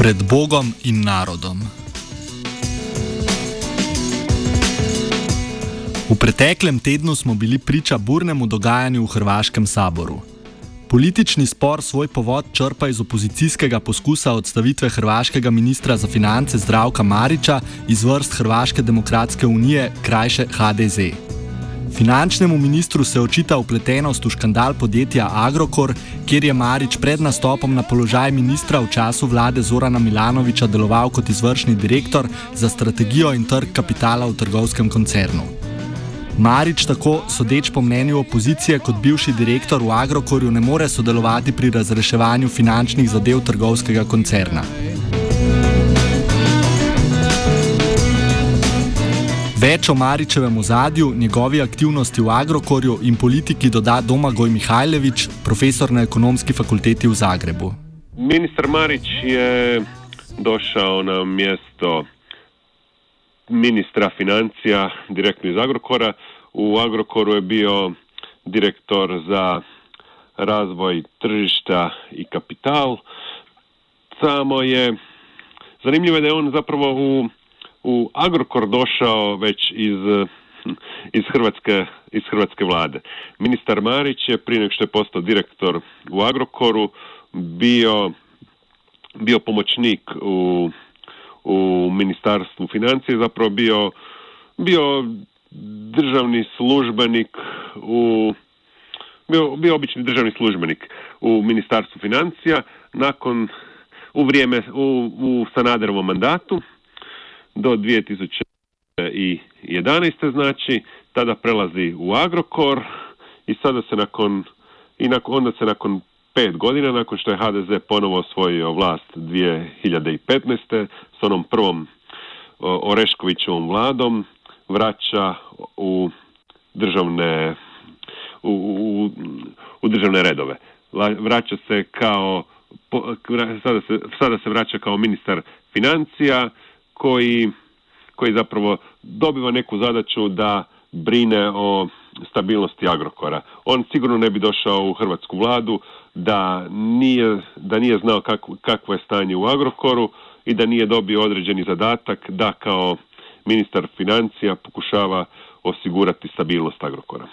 Pred Bogom in narodom. V preteklem tednu smo bili priča burnemu dogajanju v Hrvaškem saboru. Politični spor svoj povod črpa iz opozicijskega poskusa odstavitve hrvaškega ministra za finance Zdravka Mariča iz vrst Hrvaške demokratske unije, krajše HDZ. Finančnemu ministru se očita upletenost v škandal podjetja Agrokor, kjer je Marič pred nastopom na položaj ministra v času vlade Zorana Milanoviča deloval kot izvršni direktor za strategijo in trg kapitala v trgovskem koncernu. Marič tako, sodeč po mnenju opozicije, kot bivši direktor v Agrokorju ne more sodelovati pri razreševanju finančnih zadev trgovskega koncerna. Več o Maričevem ozadju, njegovi aktivnosti v Agrokorju in politiki doda Domagoj Mihajlović, profesor na ekonomski fakulteti v Zagrebu. Ministar Marič je došao na mjesto ministra financija direktno iz Agrokora. U Agrokoru je bio direktor za razvoj tržišta i kapital. Samo je zanimljivo je da je on zapravo u, u Agrokor došao već iz iz Hrvatske, iz Hrvatske vlade. Ministar Marić je prije nego što je postao direktor u Agrokoru bio, bio pomoćnik u u Ministarstvu financije zapravo bio, bio državni službenik u bio, bio obični državni službenik u Ministarstvu financija nakon u vrijeme u, u Sanaderovom mandatu do 2011. znači tada prelazi u Agrokor i sada se nakon i nakon, onda se nakon pet godina nakon što je HDZ ponovo osvojio vlast 2015. s onom prvom Oreškovićevom vladom vraća u državne u, u, u državne redove. Vraća se kao sada se, sada se vraća kao ministar financija koji, koji zapravo dobiva neku zadaću da brine o stabilnosti Agrokora. On sigurno ne bi došao u hrvatsku vladu da nije, da nije znao kako, kakvo je stanje u Agrokoru i da nije dobio određeni zadatak da kao ministar financija pokušava osigurati stabilnost Agrokora.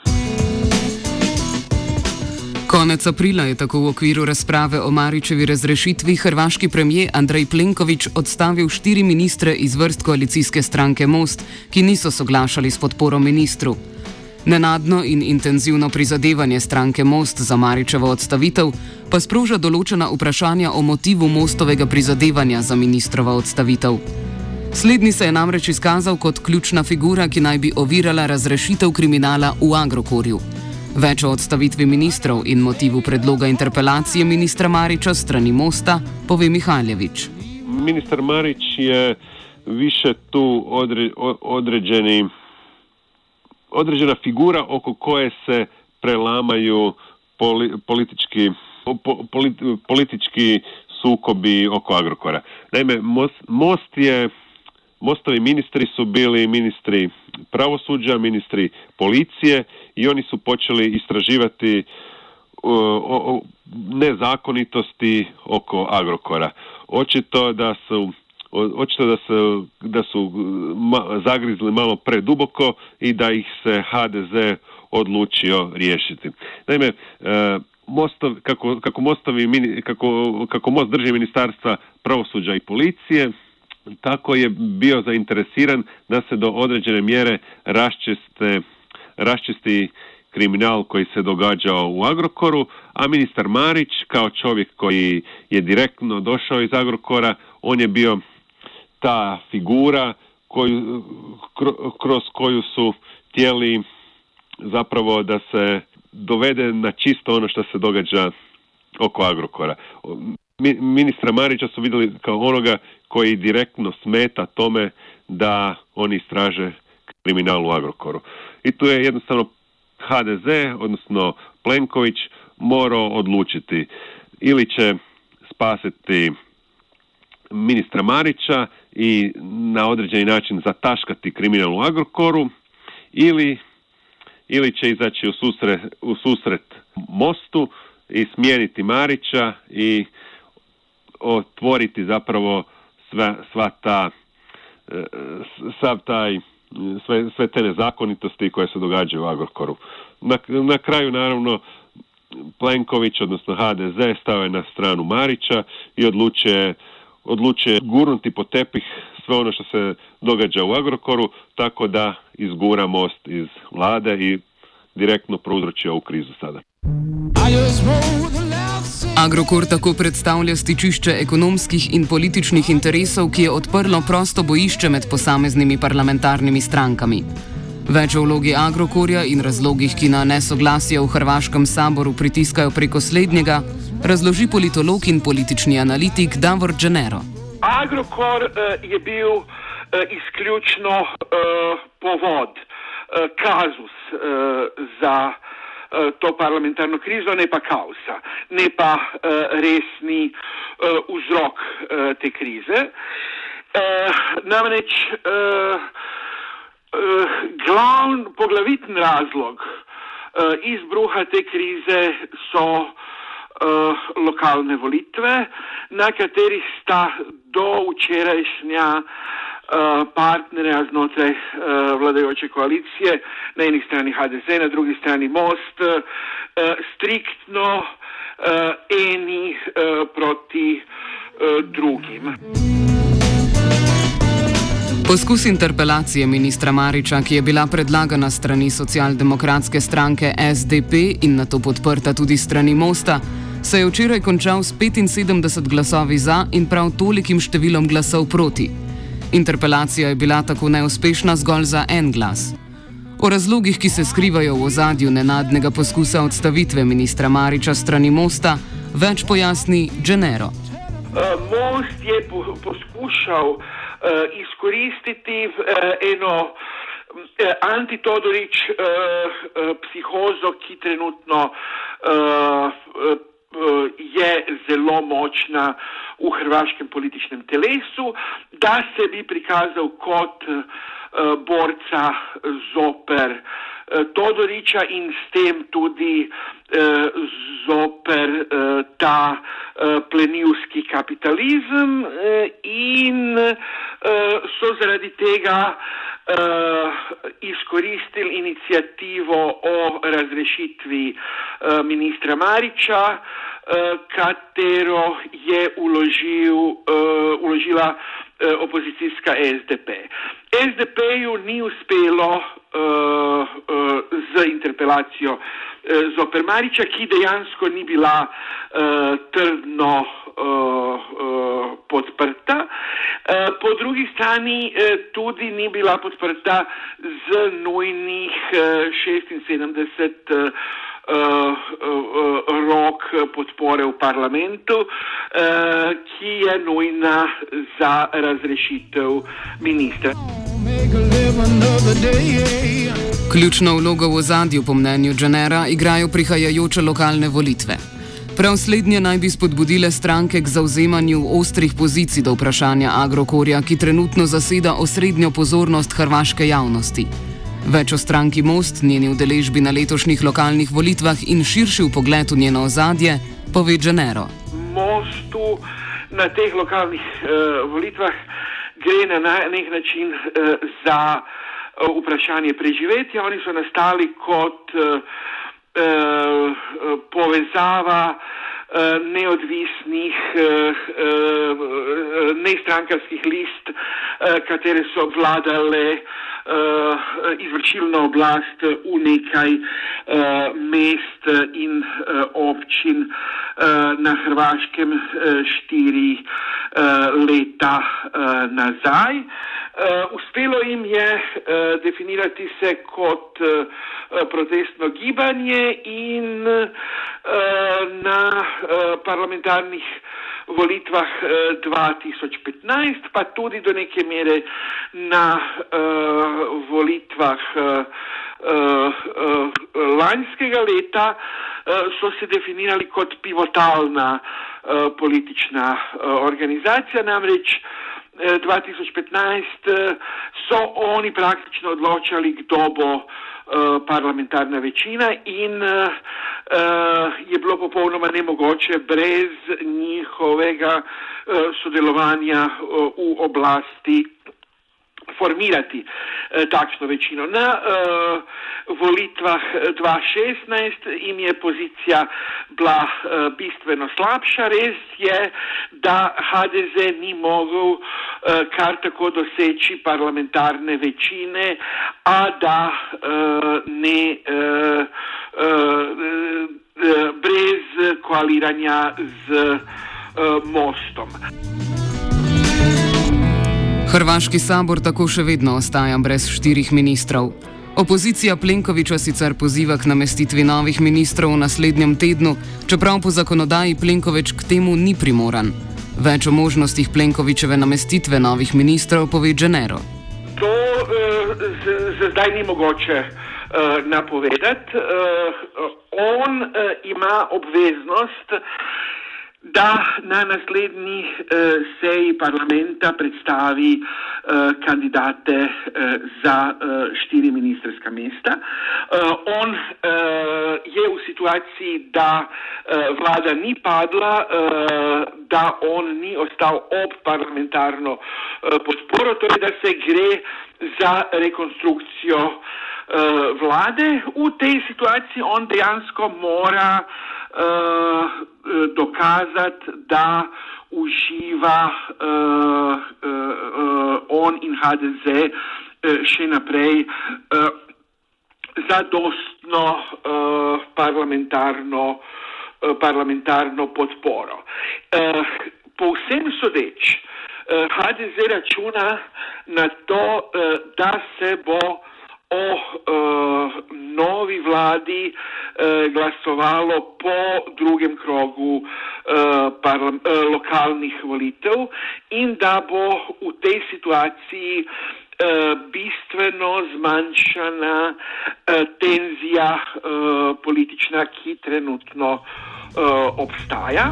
Konec aprila je tako v okviru razprave o Maričevi razrešitvi hrvaški premijer Andrej Plenković odstavil štiri ministre iz vrst koalicijske stranke Most, ki niso soglašali s podporo ministru. Nenadno in intenzivno prizadevanje stranke Most za Maričevo odstavitev pa sproža določena vprašanja o motivu Mostovega prizadevanja za ministrovo odstavitev. Slednji se je namreč izkazal kot ključna figura, ki naj bi ovirala razrešitev kriminala v Agrokorju. Več o odstavitvi ministrov in motivu predloga interpelacije ministra Mariča strani Mosta pove Mihajljevič. Ministar Marič je više tu odre, određeni određena figura oko koje se prelamaju politički, politički sukobi oko Agrokora. Naime, Most, Most je, Mostovi ministri su bili ministri pravosuđa, ministri policije i oni su počeli istraživati o, nezakonitosti oko Agrokora. Očito da su očito da su, da su zagrizli malo preduboko i da ih se HDZ odlučio riješiti. Naime, e, mostov, kako, kako, mostovi, kako, kako most drži ministarstva pravosuđa i policije, tako je bio zainteresiran da se do određene mjere raščiste, raščisti kriminal koji se događao u Agrokoru, a ministar Marić kao čovjek koji je direktno došao iz Agrokora, on je bio ta figura koju, kroz koju su htjeli zapravo da se dovede na čisto ono što se događa oko Agrokora. Ministra Marića su vidjeli kao onoga koji direktno smeta tome da oni istraže kriminal u Agrokoru. I tu je jednostavno HDZ, odnosno Plenković, morao odlučiti ili će spasiti ministra Marića i na određeni način zataškati kriminal u Agrokoru ili, ili će izaći u susret, u susret mostu i smijeniti Marića i otvoriti zapravo sva, sva ta e, sav taj sve, sve te nezakonitosti koje se događaju u Agrokoru. Na, na kraju naravno Plenković, odnosno HDZ, stao je na stranu Marića i odlučuje, odlučuje gurnuti po tepih sve ono što se događa u Agrokoru, tako da izgura most iz vlade i direktno prouzroči ovu krizu sada. Agrokor tako predstavlja stičišče ekonomskih in političnih interesov, ki je odprlo prosto bojišče med posameznimi parlamentarnimi strankami. Več o vlogi Agrokorja in razlogih, ki na nesoglasje v Hrvaškem saboru pritiskajo preko slednjega, razloži politolog in politični analitik Davor Dženero. Agrokor uh, je bil uh, izključno uh, povod, uh, kazus uh, za to parlamentarno krizo, ne pa kaosa, ne pa uh, resni uh, vzrok te krize. Namreč glavni poglavitni razlog uh, izbruha te krize so lokalne volitve, na katerih sta do včerajšnja partnerja znotraj uh, vladajoče koalicije, na eni strani HDZ, na drugi strani Most, uh, striktno uh, eni proti drugim. Poskus interpelacije ministra Mariča, ki je bila predlagana strani socialdemokratske stranke SDP in na to podprta tudi strani Mosta, se je včeraj končal s 75 glasovi za in prav tolikim številom glasov proti. Interpelacija je bila tako neuspešna zgolj za en glas. O razlogih, ki se skrivajo v ozadju nenadnega poskusa odstavitve ministra Mariča strani Mosta, več pojasni Genero. Uh, most je po poskušal uh, izkoristiti uh, eno antitodorič uh, psihozo, ki trenutno uh, je zelo močna v hrvaškem političnem telesu, da se bi prikazal kot uh, borca zoper uh, Todoriča in s tem tudi zoper ta plenilski kapitalizem in so zaradi tega uh, izkoristili inicijativo o razrešitvi uh, ministra Mariča, katero je uložil, uh, uložila uh, opozicijska SDP. SDP-ju ni uspelo uh, uh, z interpelacijo uh, zoper Mariča, ki dejansko ni bila uh, trdno uh, uh, podprta. Uh, po drugi strani uh, tudi ni bila podprta z nujnih uh, 76 uh, Uh, uh, rok podpore v parlamentu, uh, ki je nujna za razrešitev ministra. Ključno vlogo v ozadju, po mnenju Džanera, igrajo prihajajoče lokalne volitve. Prav slednje naj bi spodbudile stranke k zauzemanju ostrih pozicij do vprašanja Agrokorja, ki trenutno zaseda osrednjo pozornost hrvaške javnosti. Več o stranki Most, njeni udeležbi na letošnjih lokalnih volitvah in širši pogled v njeno ozadje, pove Dženero. Mostu na teh lokalnih uh, volitvah gre na nek način uh, za uh, vprašanje preživetja. Oni so nastali kot uh, povezava neodvisnih nestrankarskih list, katere so vladale izvršilno oblast v nekaj mest in občin na Hrvaškem štiri leta nazaj. Uspelo jim je definirati se kot protestno gibanje in na parlamentarnih volitvah 2015, pa tudi do neke mere na volitvah lanskega leta so se definirali kot pivotalna politična organizacija, namreč 2015 so oni praktično odločali, kdo bo parlamentarna večina in je bilo popolnoma nemogoče brez njihovega sodelovanja v oblasti formirati eh, takšno večino. Na eh, volitvah 2016 jim je pozicija bila eh, bistveno slabša. Res je, da HDZ ni mogel eh, kar tako doseči parlamentarne večine, a da eh, ne eh, eh, brez koaliranja z eh, mostom. Hrvaški sabor tako še vedno ostaja brez štirih ministrov. Opozicija Plenkoviča sicer poziva k namestitvi novih ministrov v naslednjem tednu, čeprav po zakonodaji Plenkovič k temu ni primoran. Več o možnostih Plenkovičeve namestitve novih ministrov pove Genero. To uh, zdaj ni mogoče uh, napovedati. Uh, on uh, ima obveznost da na naslednji eh, seji parlamenta predstavi eh, kandidate eh, za eh, štiri ministerska mesta. Eh, on eh, je v situaciji, da eh, vlada ni padla, eh, da on ni ostal ob parlamentarno eh, podporo, torej da se gre za rekonstrukcijo eh, vlade. V tej situaciji on dejansko mora uh, dokazati, da uživa uh, uh, on in HDZ še naprej uh, zadostno uh, parlamentarno, uh, parlamentarno podporo. Uh, povsem sodeč, uh, HDZ računa na to, uh, da se bo o uh, novi vladi uh, glasovalo po drugem krogu uh, uh, lokalnih volitev in da bo v tej situaciji bistveno zmanjšana tenzija politična, ki trenutno obstaja.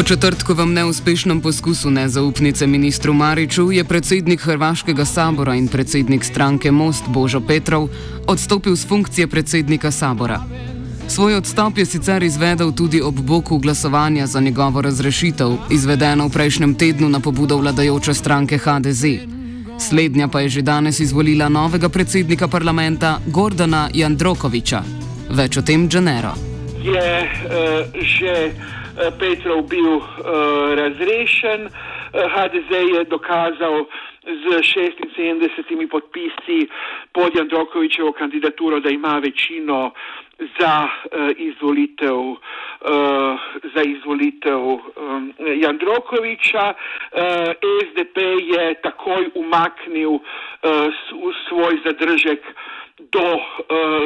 Po četrtkovem neuspešnem poskusu nezaupnice ministru Mariču je predsednik Hrvaškega sabora in predsednik stranke Most Božo Petrov odstopil z funkcije predsednika sabora. Svoj odstop je sicer izvedel tudi ob boku glasovanja za njegovo razrešitev, izvedeno v prejšnjem tednu na pobudo vladajoče stranke HDZ. Slednja pa je že danes izvolila novega predsednika parlamenta Gordona Jandrokoviča. Več o tem Genero. Je uh, že. Petrov bil uh, razrešen. HDZ je dokazal z 76 podpisi pod Jandrokovičevo kandidaturo, da ima večino za uh, izvolitev, uh, za izvolitev um, Jandrokoviča. Uh, SDP je takoj umaknil uh, svoj zadržek do uh,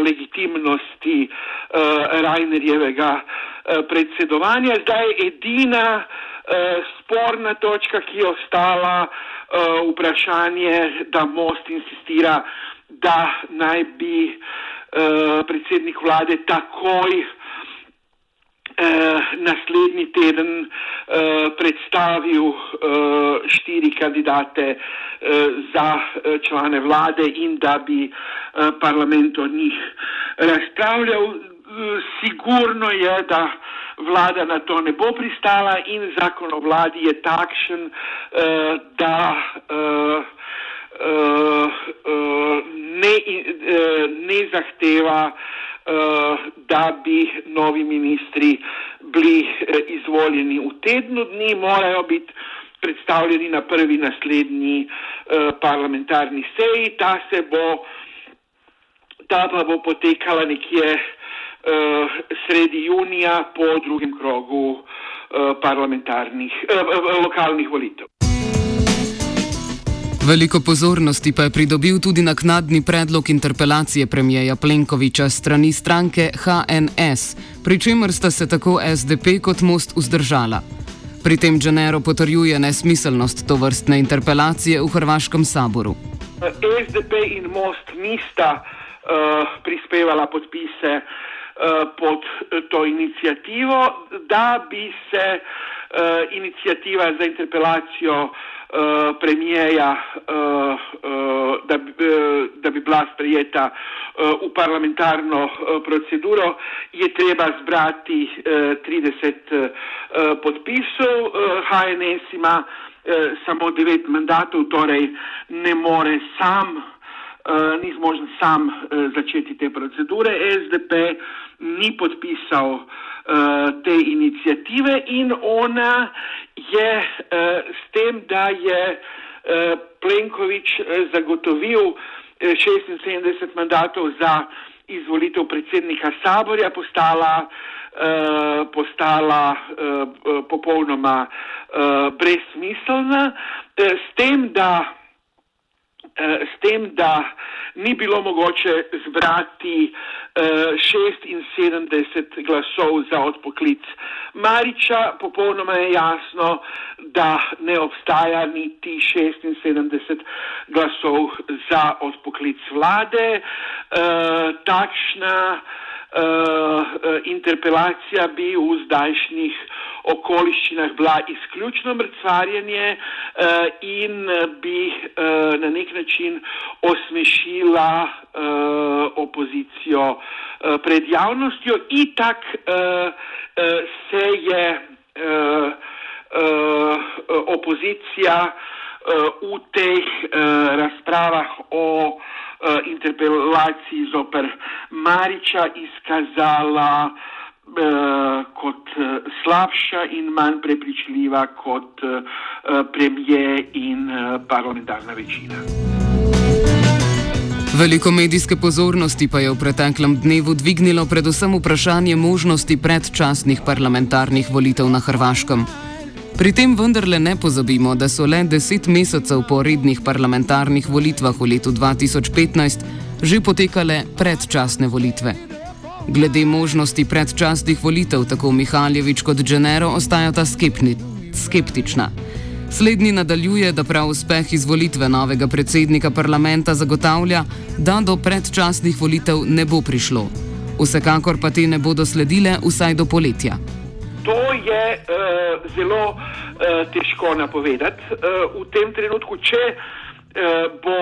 legitimnosti uh, Rajnerjevega uh, predsedovanja. Zdaj je edina uh, sporna točka, ki je ostala uh, vprašanje, da most insistira, da naj bi uh, predsednik vlade takoj Eh, naslednji teden eh, predstavil eh, štiri kandidate eh, za eh, člane vlade in da bi eh, parlament o njih razpravljal. Eh, sigurno je, da vlada na to ne bo pristala in zakon o vladi je takšen, eh, da. Eh, Uh, uh, ne, uh, ne zahteva, da bi novi ministri bili izvoljeni v tednu dni, morajo biti predstavljeni na prvi naslednji parlamentarni seji. Ta se bo, ta pa bo potekala nekje sredi junija po drugem krogu parlamentarnih, lokalnih volitev. Veliko pozornosti pa je pridobil tudi naknadni predlog interpelacije premijeja Plenkoviča strani stranke HNS, pri čemer sta se tako SDP kot Most vzdržala. Pri tem Dženero potrjuje nesmiselnost to vrstne interpelacije v Hrvaškem saboru. SDP in Most nista uh, prispevala podpise uh, pod to inicijativo, da bi se uh, inicijativa za interpelacijo uh, premijeja, uh, uh, da, uh, da bi bila sprejeta uh, v parlamentarno uh, proceduro, je treba zbrati uh, 30 uh, podpisov. Uh, HNS ima uh, samo 9 mandatov, torej ne more sam. Uh, ni zmožen sam uh, začeti te procedure. SDP ni podpisal uh, te inicijative in ona je uh, s tem, da je uh, Plenković uh, zagotovil uh, 76 mandatov za izvolitev predsednika Saborja, postala, uh, postala uh, popolnoma uh, brezsmiselna, uh, s tem, da s tem, da ni bilo mogoče zbrati uh, 76 glasov za odpoklic Mariča, popolnoma je jasno, da ne obstaja niti 76 glasov za odpoklic vlade. Uh, takšna interpelacija bi v zdajšnjih okoliščinah bila izključno mrcvarjenje uh, in bi uh, na nek način osmešila uh, opozicijo uh, pred javnostjo. Itak uh, uh, se je uh, uh, opozicija uh, v teh uh, razpravah o uh, interpelaciji zoper Mariča izkazala kot slabša in manj prepričljiva kot premije in parlamentarna večina. Veliko medijske pozornosti pa je v preteklem dnevu dvignilo predvsem vprašanje možnosti predčasnih parlamentarnih volitev na Hrvaškem. Pri tem vendarle ne pozabimo, da so le deset mesecev po rednih parlamentarnih volitvah v letu 2015 že potekale predčasne volitve. Glede možnosti predčasnih volitev tako Mihaljevič kot Dženero ostajata skepni, skeptična. Slednji nadaljuje, da prav uspeh izvolitve novega predsednika parlamenta zagotavlja, da do predčasnih volitev ne bo prišlo. Vsekakor pa te ne bodo sledile vsaj do poletja. To je uh, zelo uh, težko napovedati. Uh, v tem trenutku, če uh, bo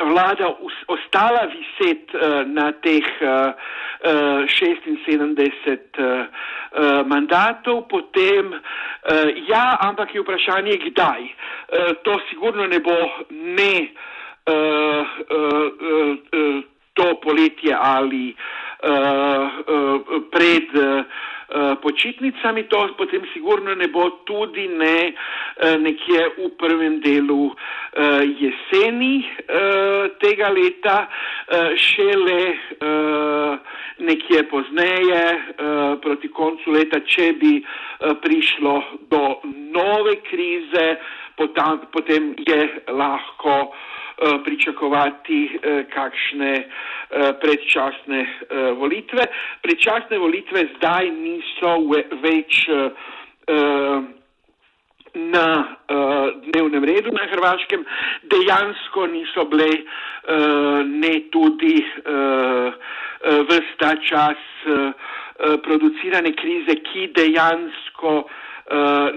vlada ostala viset uh, na teh uh, uh, 76 uh, mandatov, potem uh, ja, ampak je vprašanje, kdaj. Uh, to sigurno ne bo ne uh, uh, uh, uh, to poletje ali uh, uh, pred. Uh, počitnicami, to potem sigurno ne bo tudi ne nekje v prvem delu jeseni tega leta, šele nekje pozneje proti koncu leta, če bi prišlo do nove krize, potem je lahko Eh, pričakovati eh, kakšne eh, predčasne volitve. Predčasne volitve zdaj niso več na dnevnem redu na Hrvaškem, dejansko niso bile ne tudi vsta čas producirane krize, ki dejansko uh,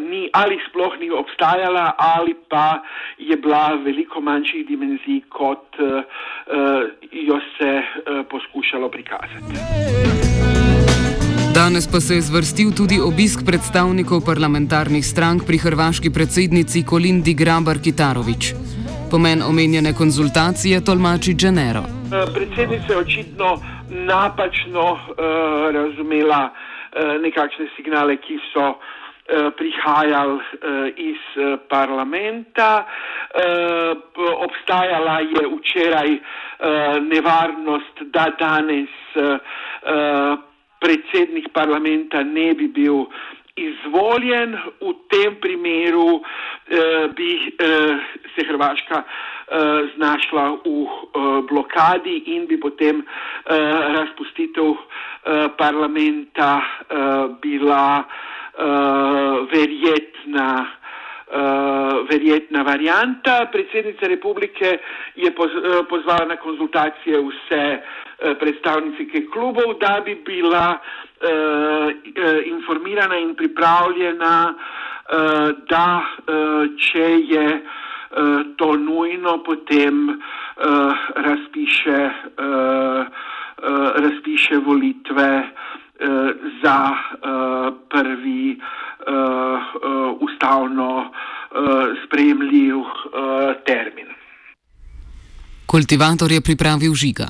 ni ali sploh ni obstajala, ali pa je bila veliko manjših dimenzij, kot uh, uh, jo se uh, poskušalo prikazati. Danes pa se je zvrstil tudi obisk predstavnikov parlamentarnih strank pri hrvaški predsednici Kolindi Grabar Kitarovič. Pomen omenjene konzultacije tolmači Dženero. Predsednica je očitno napačno razumela nekakšne signale, ki so prihajali iz parlamenta. Obstajala je včeraj nevarnost, da danes predsednik parlamenta ne bi bil izvoljen, v tem primeru eh, bi eh, se Hrvaška eh, znašla v eh, blokadi in bi potem eh, razpustitev eh, parlamenta eh, bila eh, verjetna. Uh, verjetna varijanta. Predsednica republike je poz, uh, pozvala na konzultacije vse uh, predstavnike klubov, da bi bila uh, informirana in pripravljena, uh, da uh, če je uh, to nujno, potem uh, razpiše, uh, uh, razpiše volitve uh, za uh, prvi uh, ustavno sprejemljiv termin. Kultivator je pripravil žiga.